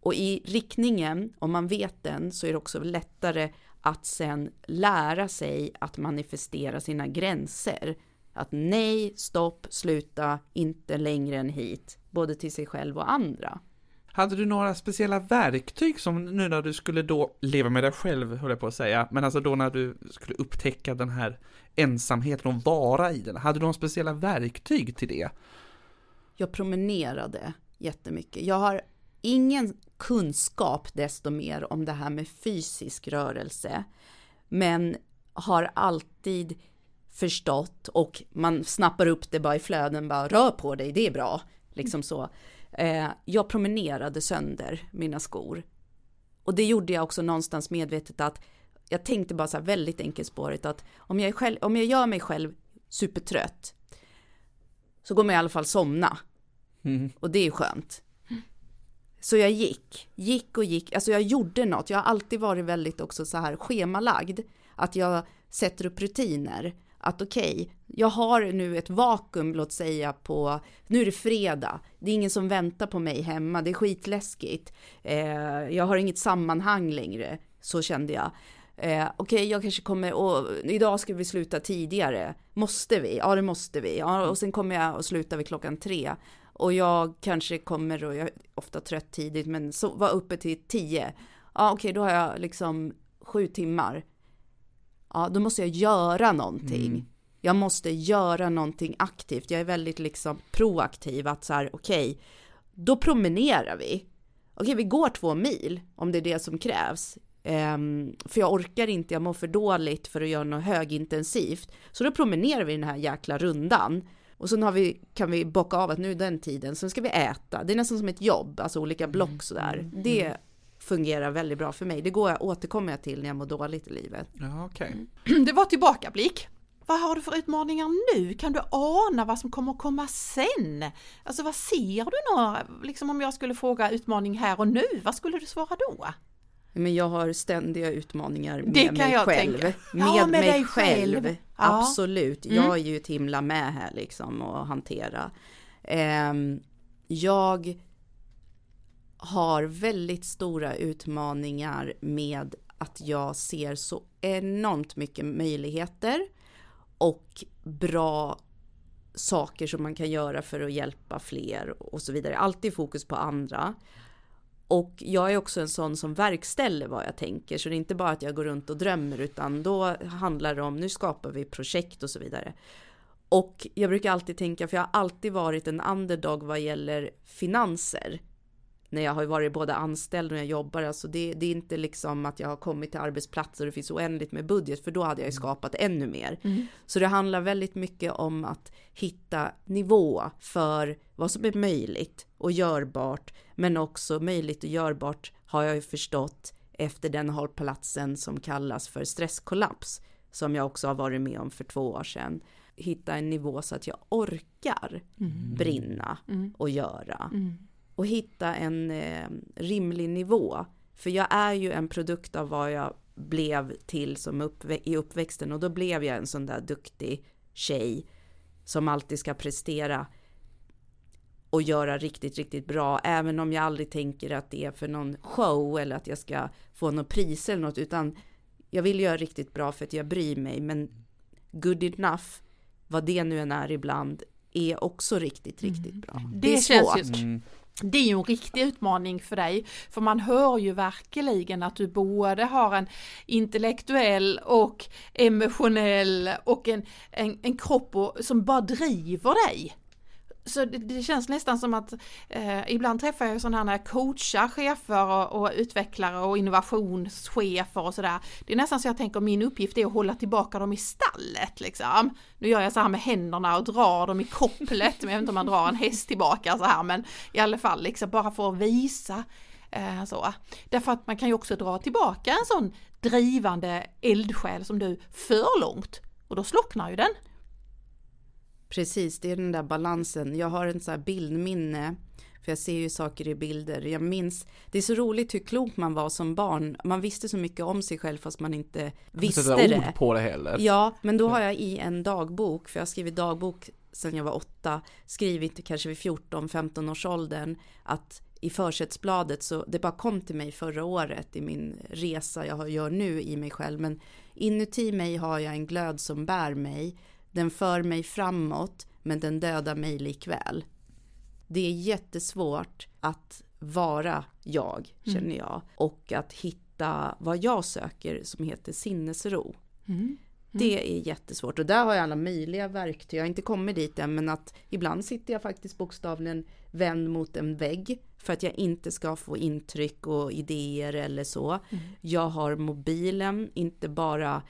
Och i riktningen, om man vet den, så är det också lättare att sen lära sig att manifestera sina gränser. Att nej, stopp, sluta, inte längre än hit, både till sig själv och andra. Hade du några speciella verktyg som nu när du skulle då leva med dig själv, höll jag på att säga, men alltså då när du skulle upptäcka den här ensamheten och vara i den, hade du några speciella verktyg till det? Jag promenerade jättemycket. Jag har ingen kunskap desto mer om det här med fysisk rörelse, men har alltid förstått och man snappar upp det bara i flöden, bara rör på dig, det är bra, liksom så. Eh, jag promenerade sönder mina skor. Och det gjorde jag också någonstans medvetet att jag tänkte bara så här väldigt enkelspårigt att om jag, själv, om jag gör mig själv supertrött så kommer jag i alla fall somna. Mm. Och det är skönt. Så jag gick, gick och gick, alltså jag gjorde något. Jag har alltid varit väldigt också så här schemalagd. Att jag sätter upp rutiner. Att okej, okay, jag har nu ett vakuum, låt säga på, nu är det fredag, det är ingen som väntar på mig hemma, det är skitläskigt. Eh, jag har inget sammanhang längre, så kände jag. Eh, Okej, okay, jag kanske kommer, och idag ska vi sluta tidigare. Måste vi? Ja, det måste vi. Ja, och sen kommer jag och slutar vid klockan tre. Och jag kanske kommer, och jag är ofta trött tidigt, men så var uppe till tio. Ja, okej, okay, då har jag liksom sju timmar. Ja, då måste jag göra någonting. Mm. Jag måste göra någonting aktivt. Jag är väldigt liksom proaktiv att så här, okej, okay, då promenerar vi. Okej, okay, vi går två mil om det är det som krävs. Um, för jag orkar inte, jag mår för dåligt för att göra något högintensivt. Så då promenerar vi den här jäkla rundan. Och sen har vi, kan vi bocka av att nu är den tiden, sen ska vi äta. Det är nästan som ett jobb, alltså olika block sådär. Mm. Det fungerar väldigt bra för mig. Det går jag, återkommer jag till när jag mår dåligt i livet. Ja, okej. Det var tillbakablick. Vad har du för utmaningar nu? Kan du ana vad som kommer att komma sen? Alltså vad ser du några, liksom om jag skulle fråga utmaning här och nu, vad skulle du svara då? Men jag har ständiga utmaningar med Det kan mig jag själv. tänka. Med, Ja, med mig dig själv. själv. Ja. Absolut. Mm. Jag är ju ett himla med här liksom och hantera. Ehm, jag har väldigt stora utmaningar med att jag ser så enormt mycket möjligheter och bra saker som man kan göra för att hjälpa fler och så vidare. Alltid fokus på andra. Och jag är också en sån som verkställer vad jag tänker, så det är inte bara att jag går runt och drömmer, utan då handlar det om, nu skapar vi projekt och så vidare. Och jag brukar alltid tänka, för jag har alltid varit en underdog vad gäller finanser. När jag har varit både anställd och jag jobbar, alltså det, det är inte liksom att jag har kommit till arbetsplatser och det finns oändligt med budget, för då hade jag ju skapat ännu mer. Så det handlar väldigt mycket om att hitta nivå för vad som är möjligt och görbart, men också möjligt och görbart har jag ju förstått efter den hållplatsen som kallas för stresskollaps, som jag också har varit med om för två år sedan. Hitta en nivå så att jag orkar brinna och göra. Och hitta en eh, rimlig nivå. För jag är ju en produkt av vad jag blev till som uppvä- i uppväxten och då blev jag en sån där duktig tjej som alltid ska prestera och göra riktigt, riktigt bra, även om jag aldrig tänker att det är för någon show eller att jag ska få något pris eller något, utan jag vill göra riktigt bra för att jag bryr mig, men good enough, vad det nu än är ibland, är också riktigt, riktigt bra. Det, är känns svårt. ju, det är ju en riktig utmaning för dig, för man hör ju verkligen att du både har en intellektuell och emotionell och en, en, en kropp och, som bara driver dig. Så det, det känns nästan som att eh, ibland träffar jag sådana här när coachar chefer och, och utvecklare och innovationschefer och sådär. Det är nästan så jag tänker min uppgift är att hålla tillbaka dem i stallet liksom. Nu gör jag så här med händerna och drar dem i kopplet, men jag vet inte om man drar en häst tillbaka så här, men i alla fall liksom bara för att visa eh, så. Därför att man kan ju också dra tillbaka en sån drivande eldsjäl som du för långt och då slocknar ju den. Precis, det är den där balansen. Jag har en sån här bildminne, för jag ser ju saker i bilder. Jag minns, det är så roligt hur klok man var som barn. Man visste så mycket om sig själv fast man inte visste det. ord på det heller. Ja, men då har jag i en dagbok, för jag har skrivit dagbok sedan jag var åtta, skrivit kanske vid 14-15 års åldern, att i försättsbladet så det bara kom till mig förra året i min resa jag gör nu i mig själv, men inuti mig har jag en glöd som bär mig. Den för mig framåt, men den dödar mig likväl. Det är jättesvårt att vara jag, känner jag, och att hitta vad jag söker som heter sinnesro. Det är jättesvårt och där har jag alla möjliga verktyg. Jag har inte kommit dit än men att ibland sitter jag faktiskt bokstavligen vänd mot en vägg för att jag inte ska få intryck och idéer eller så. Jag har mobilen, inte bara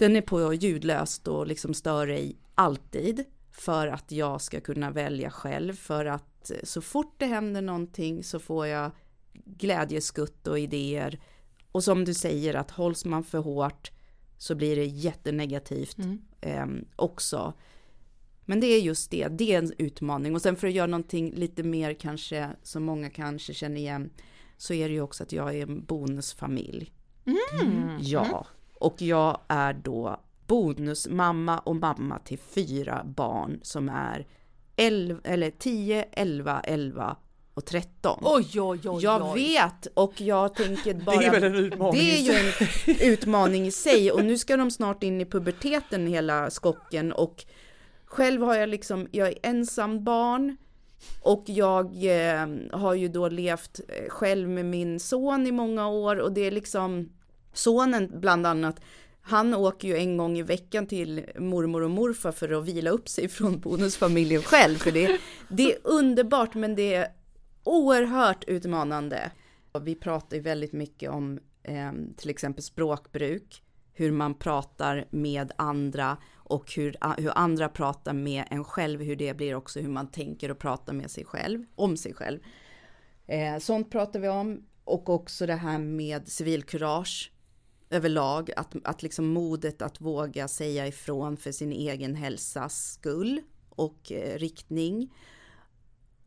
den är på ljudlöst och liksom stör dig alltid för att jag ska kunna välja själv. För att så fort det händer någonting så får jag glädjeskutt och idéer. Och som du säger att hålls man för hårt så blir det jättenegativt eh, också. Men det är just det, det är en utmaning. Och sen för att göra någonting lite mer kanske, som många kanske känner igen, så är det ju också att jag är en bonusfamilj. Ja, och jag är då bonusmamma och mamma till fyra barn som är 11, eller 10, 11, 11 och 13. Oj, oj, oj, Jag vet och jag tänker bara... Det är väl en utmaning Det är i ju en utmaning i sig. Och nu ska de snart in i puberteten hela skocken. Och själv har jag liksom, jag är ensam barn. Och jag eh, har ju då levt eh, själv med min son i många år. Och det är liksom sonen bland annat han åker ju en gång i veckan till mormor och morfar för att vila upp sig från bonusfamiljen själv. För det, det är underbart men det är oerhört utmanande. Vi pratar ju väldigt mycket om eh, till exempel språkbruk, hur man pratar med andra och hur, hur andra pratar med en själv, hur det blir också hur man tänker och pratar med sig själv, om sig själv. Eh, sånt pratar vi om. och också det här med civilkurage överlag, att, att liksom modet att våga säga ifrån för sin egen hälsas skull och eh, riktning.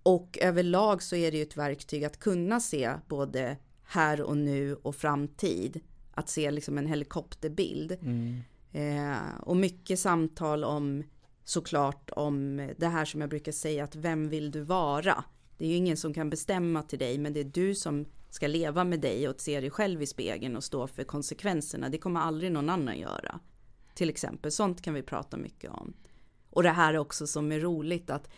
Och överlag så är det ju ett verktyg att kunna se både här och nu och framtid. Att se liksom en helikopterbild. Mm. Eh, och mycket samtal om såklart om det här som jag brukar säga att vem vill du vara? Det är ju ingen som kan bestämma till dig, men det är du som ska leva med dig och se dig själv i spegeln och stå för konsekvenserna. Det kommer aldrig någon annan göra. Till exempel, sånt kan vi prata mycket om. Och det här också som är roligt att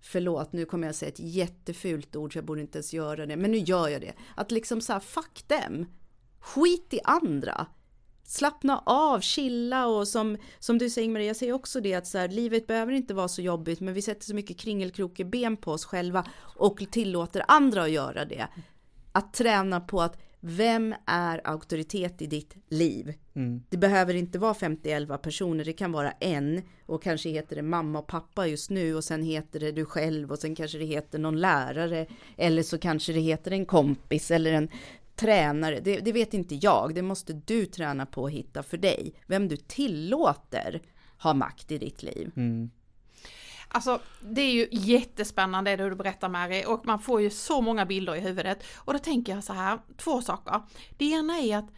Förlåt, nu kommer jag säga ett jättefult ord så jag borde inte ens göra det, men nu gör jag det. Att liksom så här, fuck dem. Skit i andra. Slappna av, chilla och som, som du säger Maria, jag säger också det att så här, livet behöver inte vara så jobbigt men vi sätter så mycket kringelkrokig ben på oss själva och tillåter andra att göra det. Att träna på att vem är auktoritet i ditt liv? Mm. Det behöver inte vara 50-11 personer, det kan vara en och kanske heter det mamma och pappa just nu och sen heter det du själv och sen kanske det heter någon lärare eller så kanske det heter en kompis eller en tränare. Det, det vet inte jag, det måste du träna på att hitta för dig. Vem du tillåter ha makt i ditt liv. Mm. Alltså det är ju jättespännande det du berättar Mary och man får ju så många bilder i huvudet. Och då tänker jag så här, två saker. Det ena är att,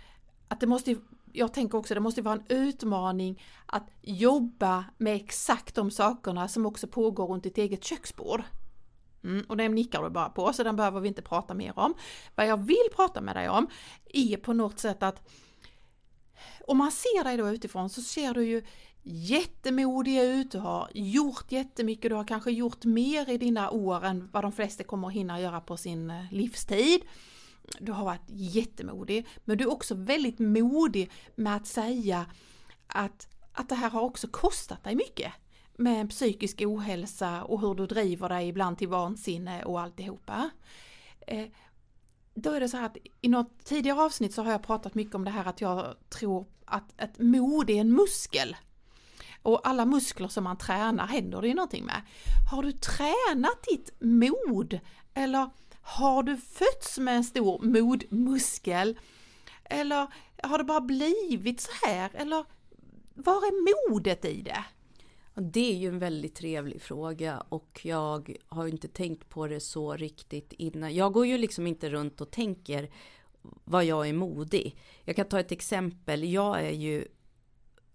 att det måste jag tänker också det måste vara en utmaning att jobba med exakt de sakerna som också pågår runt ditt eget köksbord. Mm, och den nickar du bara på, så den behöver vi inte prata mer om. Vad jag vill prata med dig om är på något sätt att om man ser dig då utifrån så ser du ju jättemodiga ut, du har gjort jättemycket, du har kanske gjort mer i dina år än vad de flesta kommer att hinna göra på sin eh, livstid. Du har varit jättemodig, men du är också väldigt modig med att säga att, att det här har också kostat dig mycket med psykisk ohälsa och hur du driver dig ibland till vansinne och alltihopa. Eh, då är det så här att i något tidigare avsnitt så har jag pratat mycket om det här att jag tror att ett mod är en muskel. Och alla muskler som man tränar händer det ju någonting med. Har du tränat ditt mod? Eller har du fötts med en stor modmuskel? Eller har det bara blivit så här? Eller var är modet i det? Det är ju en väldigt trevlig fråga och jag har inte tänkt på det så riktigt innan. Jag går ju liksom inte runt och tänker vad jag är modig. Jag kan ta ett exempel. Jag är ju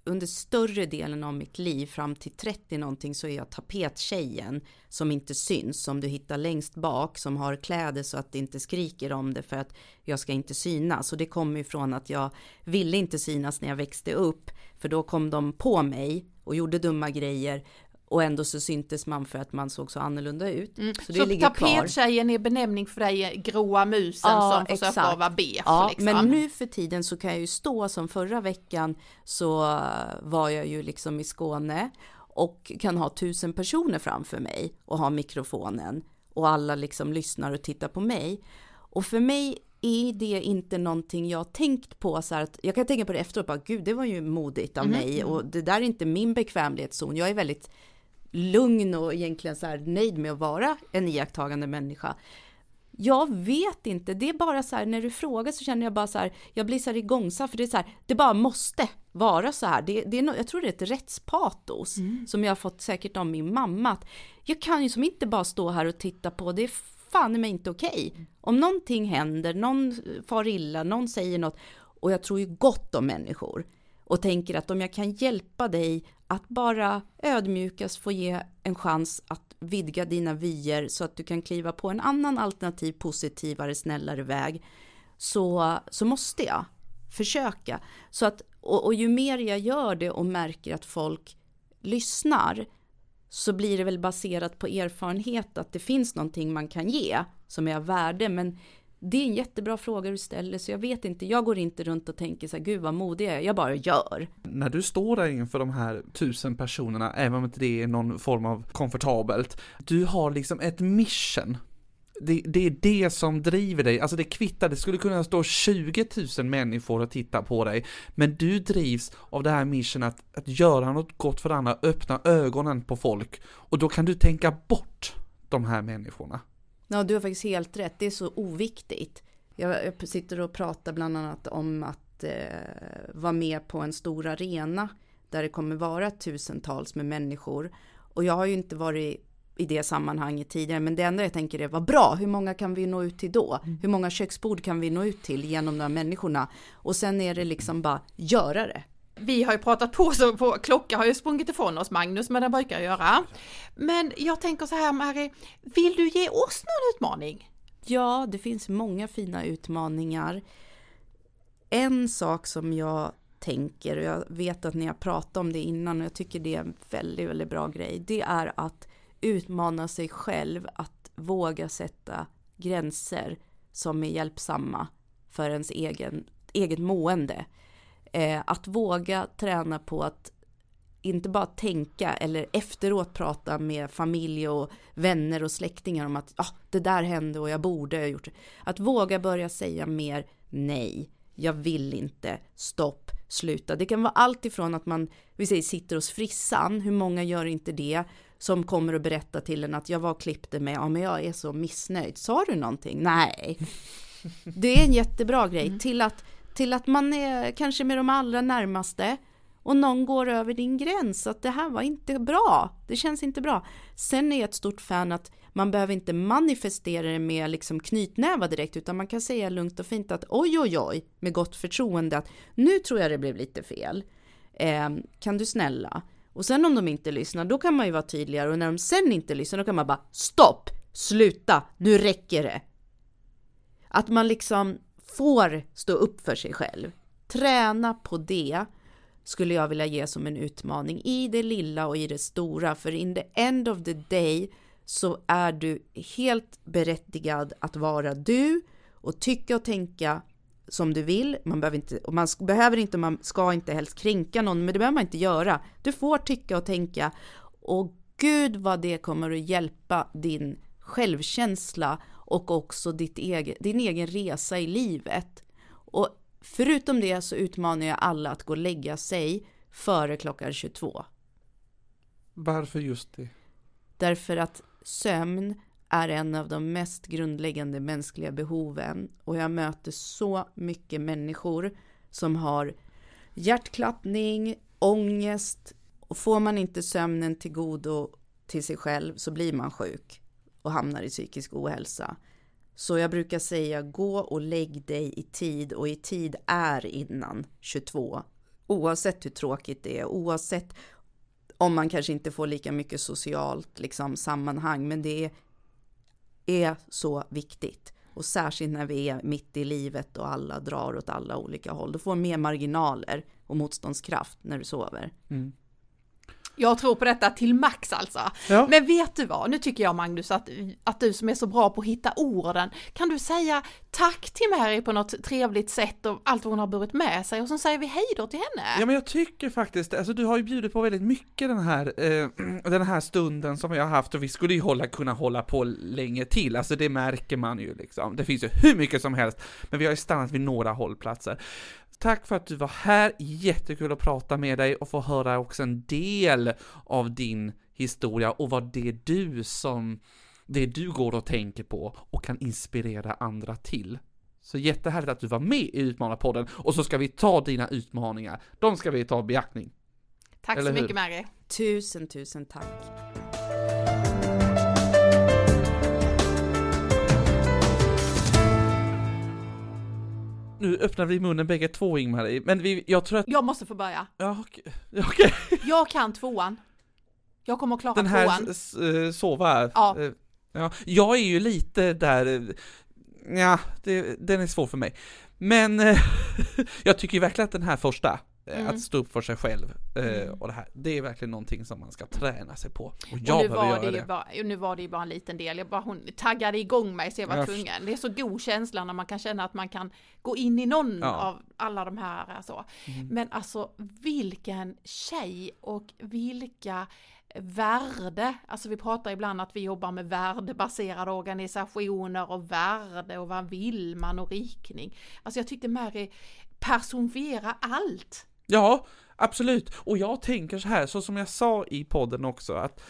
under större delen av mitt liv fram till 30 någonting så är jag tapettjejen som inte syns, som du hittar längst bak, som har kläder så att det inte skriker om det för att jag ska inte synas. Och det kommer ifrån att jag ville inte synas när jag växte upp, för då kom de på mig och gjorde dumma grejer och ändå så syntes man för att man såg så annorlunda ut. Mm. Så, det så ligger tapettjejen är benämning för dig gråa musen ja, som försöker exakt. vara beige. Ja, liksom. men nu för tiden så kan jag ju stå som förra veckan så var jag ju liksom i Skåne och kan ha tusen personer framför mig och ha mikrofonen och alla liksom lyssnar och tittar på mig. Och för mig är det inte någonting jag tänkt på så här att jag kan tänka på det efteråt bara gud det var ju modigt av mm. mig och det där är inte min bekvämlighetszon. Jag är väldigt lugn och egentligen så här nöjd med att vara en iakttagande människa. Jag vet inte, det är bara så här när du frågar så känner jag bara så här, jag blir så här igångsatt för det är så här, det bara måste vara så här. Det, det är no, jag tror det är ett rättspatos mm. som jag har fått säkert av min mamma. Att jag kan ju som inte bara stå här och titta på, det är fan mig inte okej. Okay. Om någonting händer, någon far illa, någon säger något och jag tror ju gott om människor och tänker att om jag kan hjälpa dig att bara ödmjukast få ge en chans att vidga dina vyer så att du kan kliva på en annan alternativ, positivare, snällare väg så, så måste jag försöka. Så att, och, och ju mer jag gör det och märker att folk lyssnar så blir det väl baserat på erfarenhet att det finns någonting man kan ge som är av värde. Men det är en jättebra fråga du ställer, så jag vet inte. Jag går inte runt och tänker så här, gud vad modig jag är. Jag bara gör. När du står där inför de här tusen personerna, även om inte det är någon form av komfortabelt, du har liksom ett mission. Det, det, är det som driver dig, alltså det kvittar, det skulle kunna stå 20 000 människor och titta på dig, men du drivs av det här mission att, att göra något gott för andra, öppna ögonen på folk, och då kan du tänka bort de här människorna. Ja, du har faktiskt helt rätt. Det är så oviktigt. Jag, jag sitter och pratar bland annat om att eh, vara med på en stor arena där det kommer vara tusentals med människor. Och jag har ju inte varit i det sammanhanget tidigare, men det enda jag tänker är vad bra, hur många kan vi nå ut till då? Mm. Hur många köksbord kan vi nå ut till genom de här människorna? Och sen är det liksom bara göra det. Vi har ju pratat på så på, klockan har ju sprungit ifrån oss Magnus, men den brukar göra. Men jag tänker så här Mary, vill du ge oss någon utmaning? Ja, det finns många fina utmaningar. En sak som jag tänker, och jag vet att ni har pratat om det innan och jag tycker det är en väldigt, väldigt bra grej, det är att utmana sig själv att våga sätta gränser som är hjälpsamma för ens egen, eget mående. Eh, att våga träna på att inte bara tänka eller efteråt prata med familj och vänner och släktingar om att ah, det där hände och jag borde ha gjort det. Att våga börja säga mer nej, jag vill inte, stopp, sluta. Det kan vara allt ifrån att man, vi säger sitter hos frissan, hur många gör inte det? Som kommer och berättar till en att jag var och klippte mig, ja men jag är så missnöjd. Sa du någonting? Nej. Det är en jättebra grej. Mm. Till, att, till att man är kanske med de allra närmaste och någon går över din gräns, att det här var inte bra, det känns inte bra. Sen är jag ett stort fan att man behöver inte manifestera det med liksom knytnävar direkt, utan man kan säga lugnt och fint att oj, oj, oj, med gott förtroende att nu tror jag det blev lite fel. Eh, kan du snälla? Och sen om de inte lyssnar, då kan man ju vara tydligare och när de sen inte lyssnar, då kan man bara stopp, sluta, nu räcker det. Att man liksom får stå upp för sig själv. Träna på det skulle jag vilja ge som en utmaning i det lilla och i det stora. För in the end of the day så är du helt berättigad att vara du och tycka och tänka som du vill. Man behöver inte, och man behöver inte, man ska inte helst kränka någon, men det behöver man inte göra. Du får tycka och tänka och gud vad det kommer att hjälpa din självkänsla och också ditt egen, din egen resa i livet. Och förutom det så utmanar jag alla att gå och lägga sig före klockan 22. Varför just det? Därför att sömn är en av de mest grundläggande mänskliga behoven och jag möter så mycket människor som har hjärtklappning, ångest och får man inte sömnen till godo till sig själv så blir man sjuk och hamnar i psykisk ohälsa. Så jag brukar säga gå och lägg dig i tid och i tid är innan 22. Oavsett hur tråkigt det är, oavsett om man kanske inte får lika mycket socialt liksom, sammanhang, men det är, är så viktigt. Och särskilt när vi är mitt i livet och alla drar åt alla olika håll. Du får mer marginaler och motståndskraft när du sover. Mm. Jag tror på detta till max alltså. Ja. Men vet du vad, nu tycker jag Magnus att, att du som är så bra på att hitta orden, kan du säga tack till Mary på något trevligt sätt och allt vad hon har burit med sig och så säger vi hej då till henne. Ja men jag tycker faktiskt, alltså du har ju bjudit på väldigt mycket den här, eh, den här stunden som vi har haft och vi skulle ju hålla, kunna hålla på länge till, alltså det märker man ju liksom. Det finns ju hur mycket som helst, men vi har ju stannat vid några hållplatser. Tack för att du var här, jättekul att prata med dig och få höra också en del av din historia och vad det är du som, det du går och tänker på och kan inspirera andra till. Så jättehärligt att du var med i Utmanarpodden och så ska vi ta dina utmaningar. De ska vi ta i beaktning. Tack Eller så hur? mycket Mary. Tusen, tusen tack. Nu öppnar vi munnen bägge två Ingmarie, men vi, jag tror att... Jag måste få börja. Ja, okej. Okay. jag kan tvåan. Jag kommer att klara Den här tvåan. Eh, sova? Ja. Eh, ja. Jag är ju lite där, eh, ja, det, den är svår för mig. Men jag tycker verkligen att den här första, Eh, mm. Att stå upp för sig själv eh, mm. och det här. Det är verkligen någonting som man ska träna sig på. Och jag och nu var göra det, det. Bara, nu var det ju bara en liten del. Jag bara, hon taggade igång mig så jag var jag tvungen. Det är så god känsla när man kan känna att man kan gå in i någon ja. av alla de här. Alltså. Mm. Men alltså vilken tjej och vilka värde, alltså vi pratar ibland att vi jobbar med värdebaserade organisationer och värde och vad vill man och riktning. Alltså jag tyckte Mary personifiera allt. Ja, absolut. Och jag tänker så här, så som jag sa i podden också, att,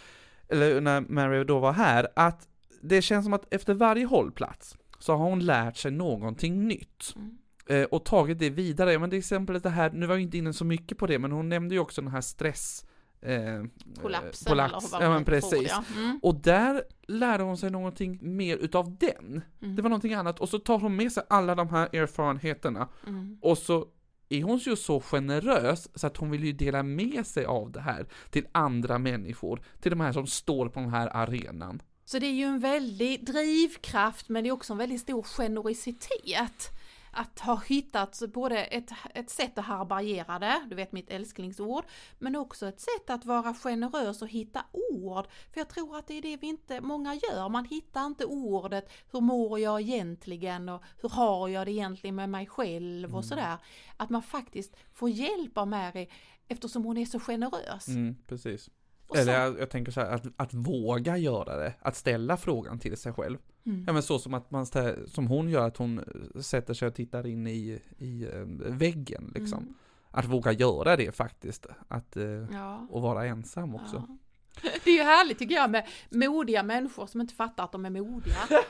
eller när Mary då var här, att det känns som att efter varje hållplats så har hon lärt sig någonting nytt. Mm. Eh, och tagit det vidare. Men till exempel det här, nu var jag inte inne så mycket på det, men hon nämnde ju också den här stress... Eh, Kollapsen kollaps. eller ja men precis. ja. Mm. Och där lärde hon sig någonting mer utav den. Mm. Det var någonting annat. Och så tar hon med sig alla de här erfarenheterna. Mm. Och så är hon ju så generös så att hon vill ju dela med sig av det här till andra människor. Till de här som står på den här arenan. Så det är ju en väldig drivkraft men det är också en väldigt stor generositet. Att ha hittat både ett, ett sätt att härbärgera det, du vet mitt älsklingsord, men också ett sätt att vara generös och hitta ord. För jag tror att det är det vi inte många gör, man hittar inte ordet, hur mår jag egentligen och hur har jag det egentligen med mig själv och sådär. Att man faktiskt får hjälp av Mary eftersom hon är så generös. Mm, precis. Eller jag, jag tänker så här, att, att våga göra det. Att ställa frågan till sig själv. Mm. Ja men så som att man, som hon gör, att hon sätter sig och tittar in i, i eh, väggen liksom. Mm. Att våga göra det faktiskt. Att, eh, Ja. och vara ensam också. Ja. Det är ju härligt tycker jag med modiga människor som inte fattar att de är modiga.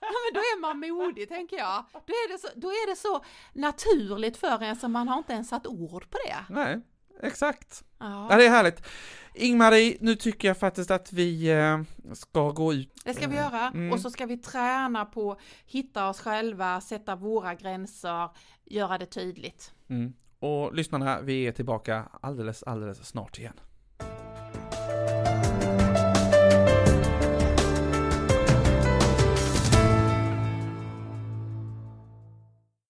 Ja men då är man modig tänker jag. Då är det så, då är det så naturligt för en så man har inte ens satt ord på det. Nej, exakt. Ja, Ja, det är härligt. Ingmarie, nu tycker jag faktiskt att vi eh, ska gå ut. det ska vi göra Mm. och så ska vi träna på att hitta oss själva, sätta våra gränser, göra det tydligt. Mm. Och lyssnarna, vi är tillbaka alldeles, alldeles snart igen.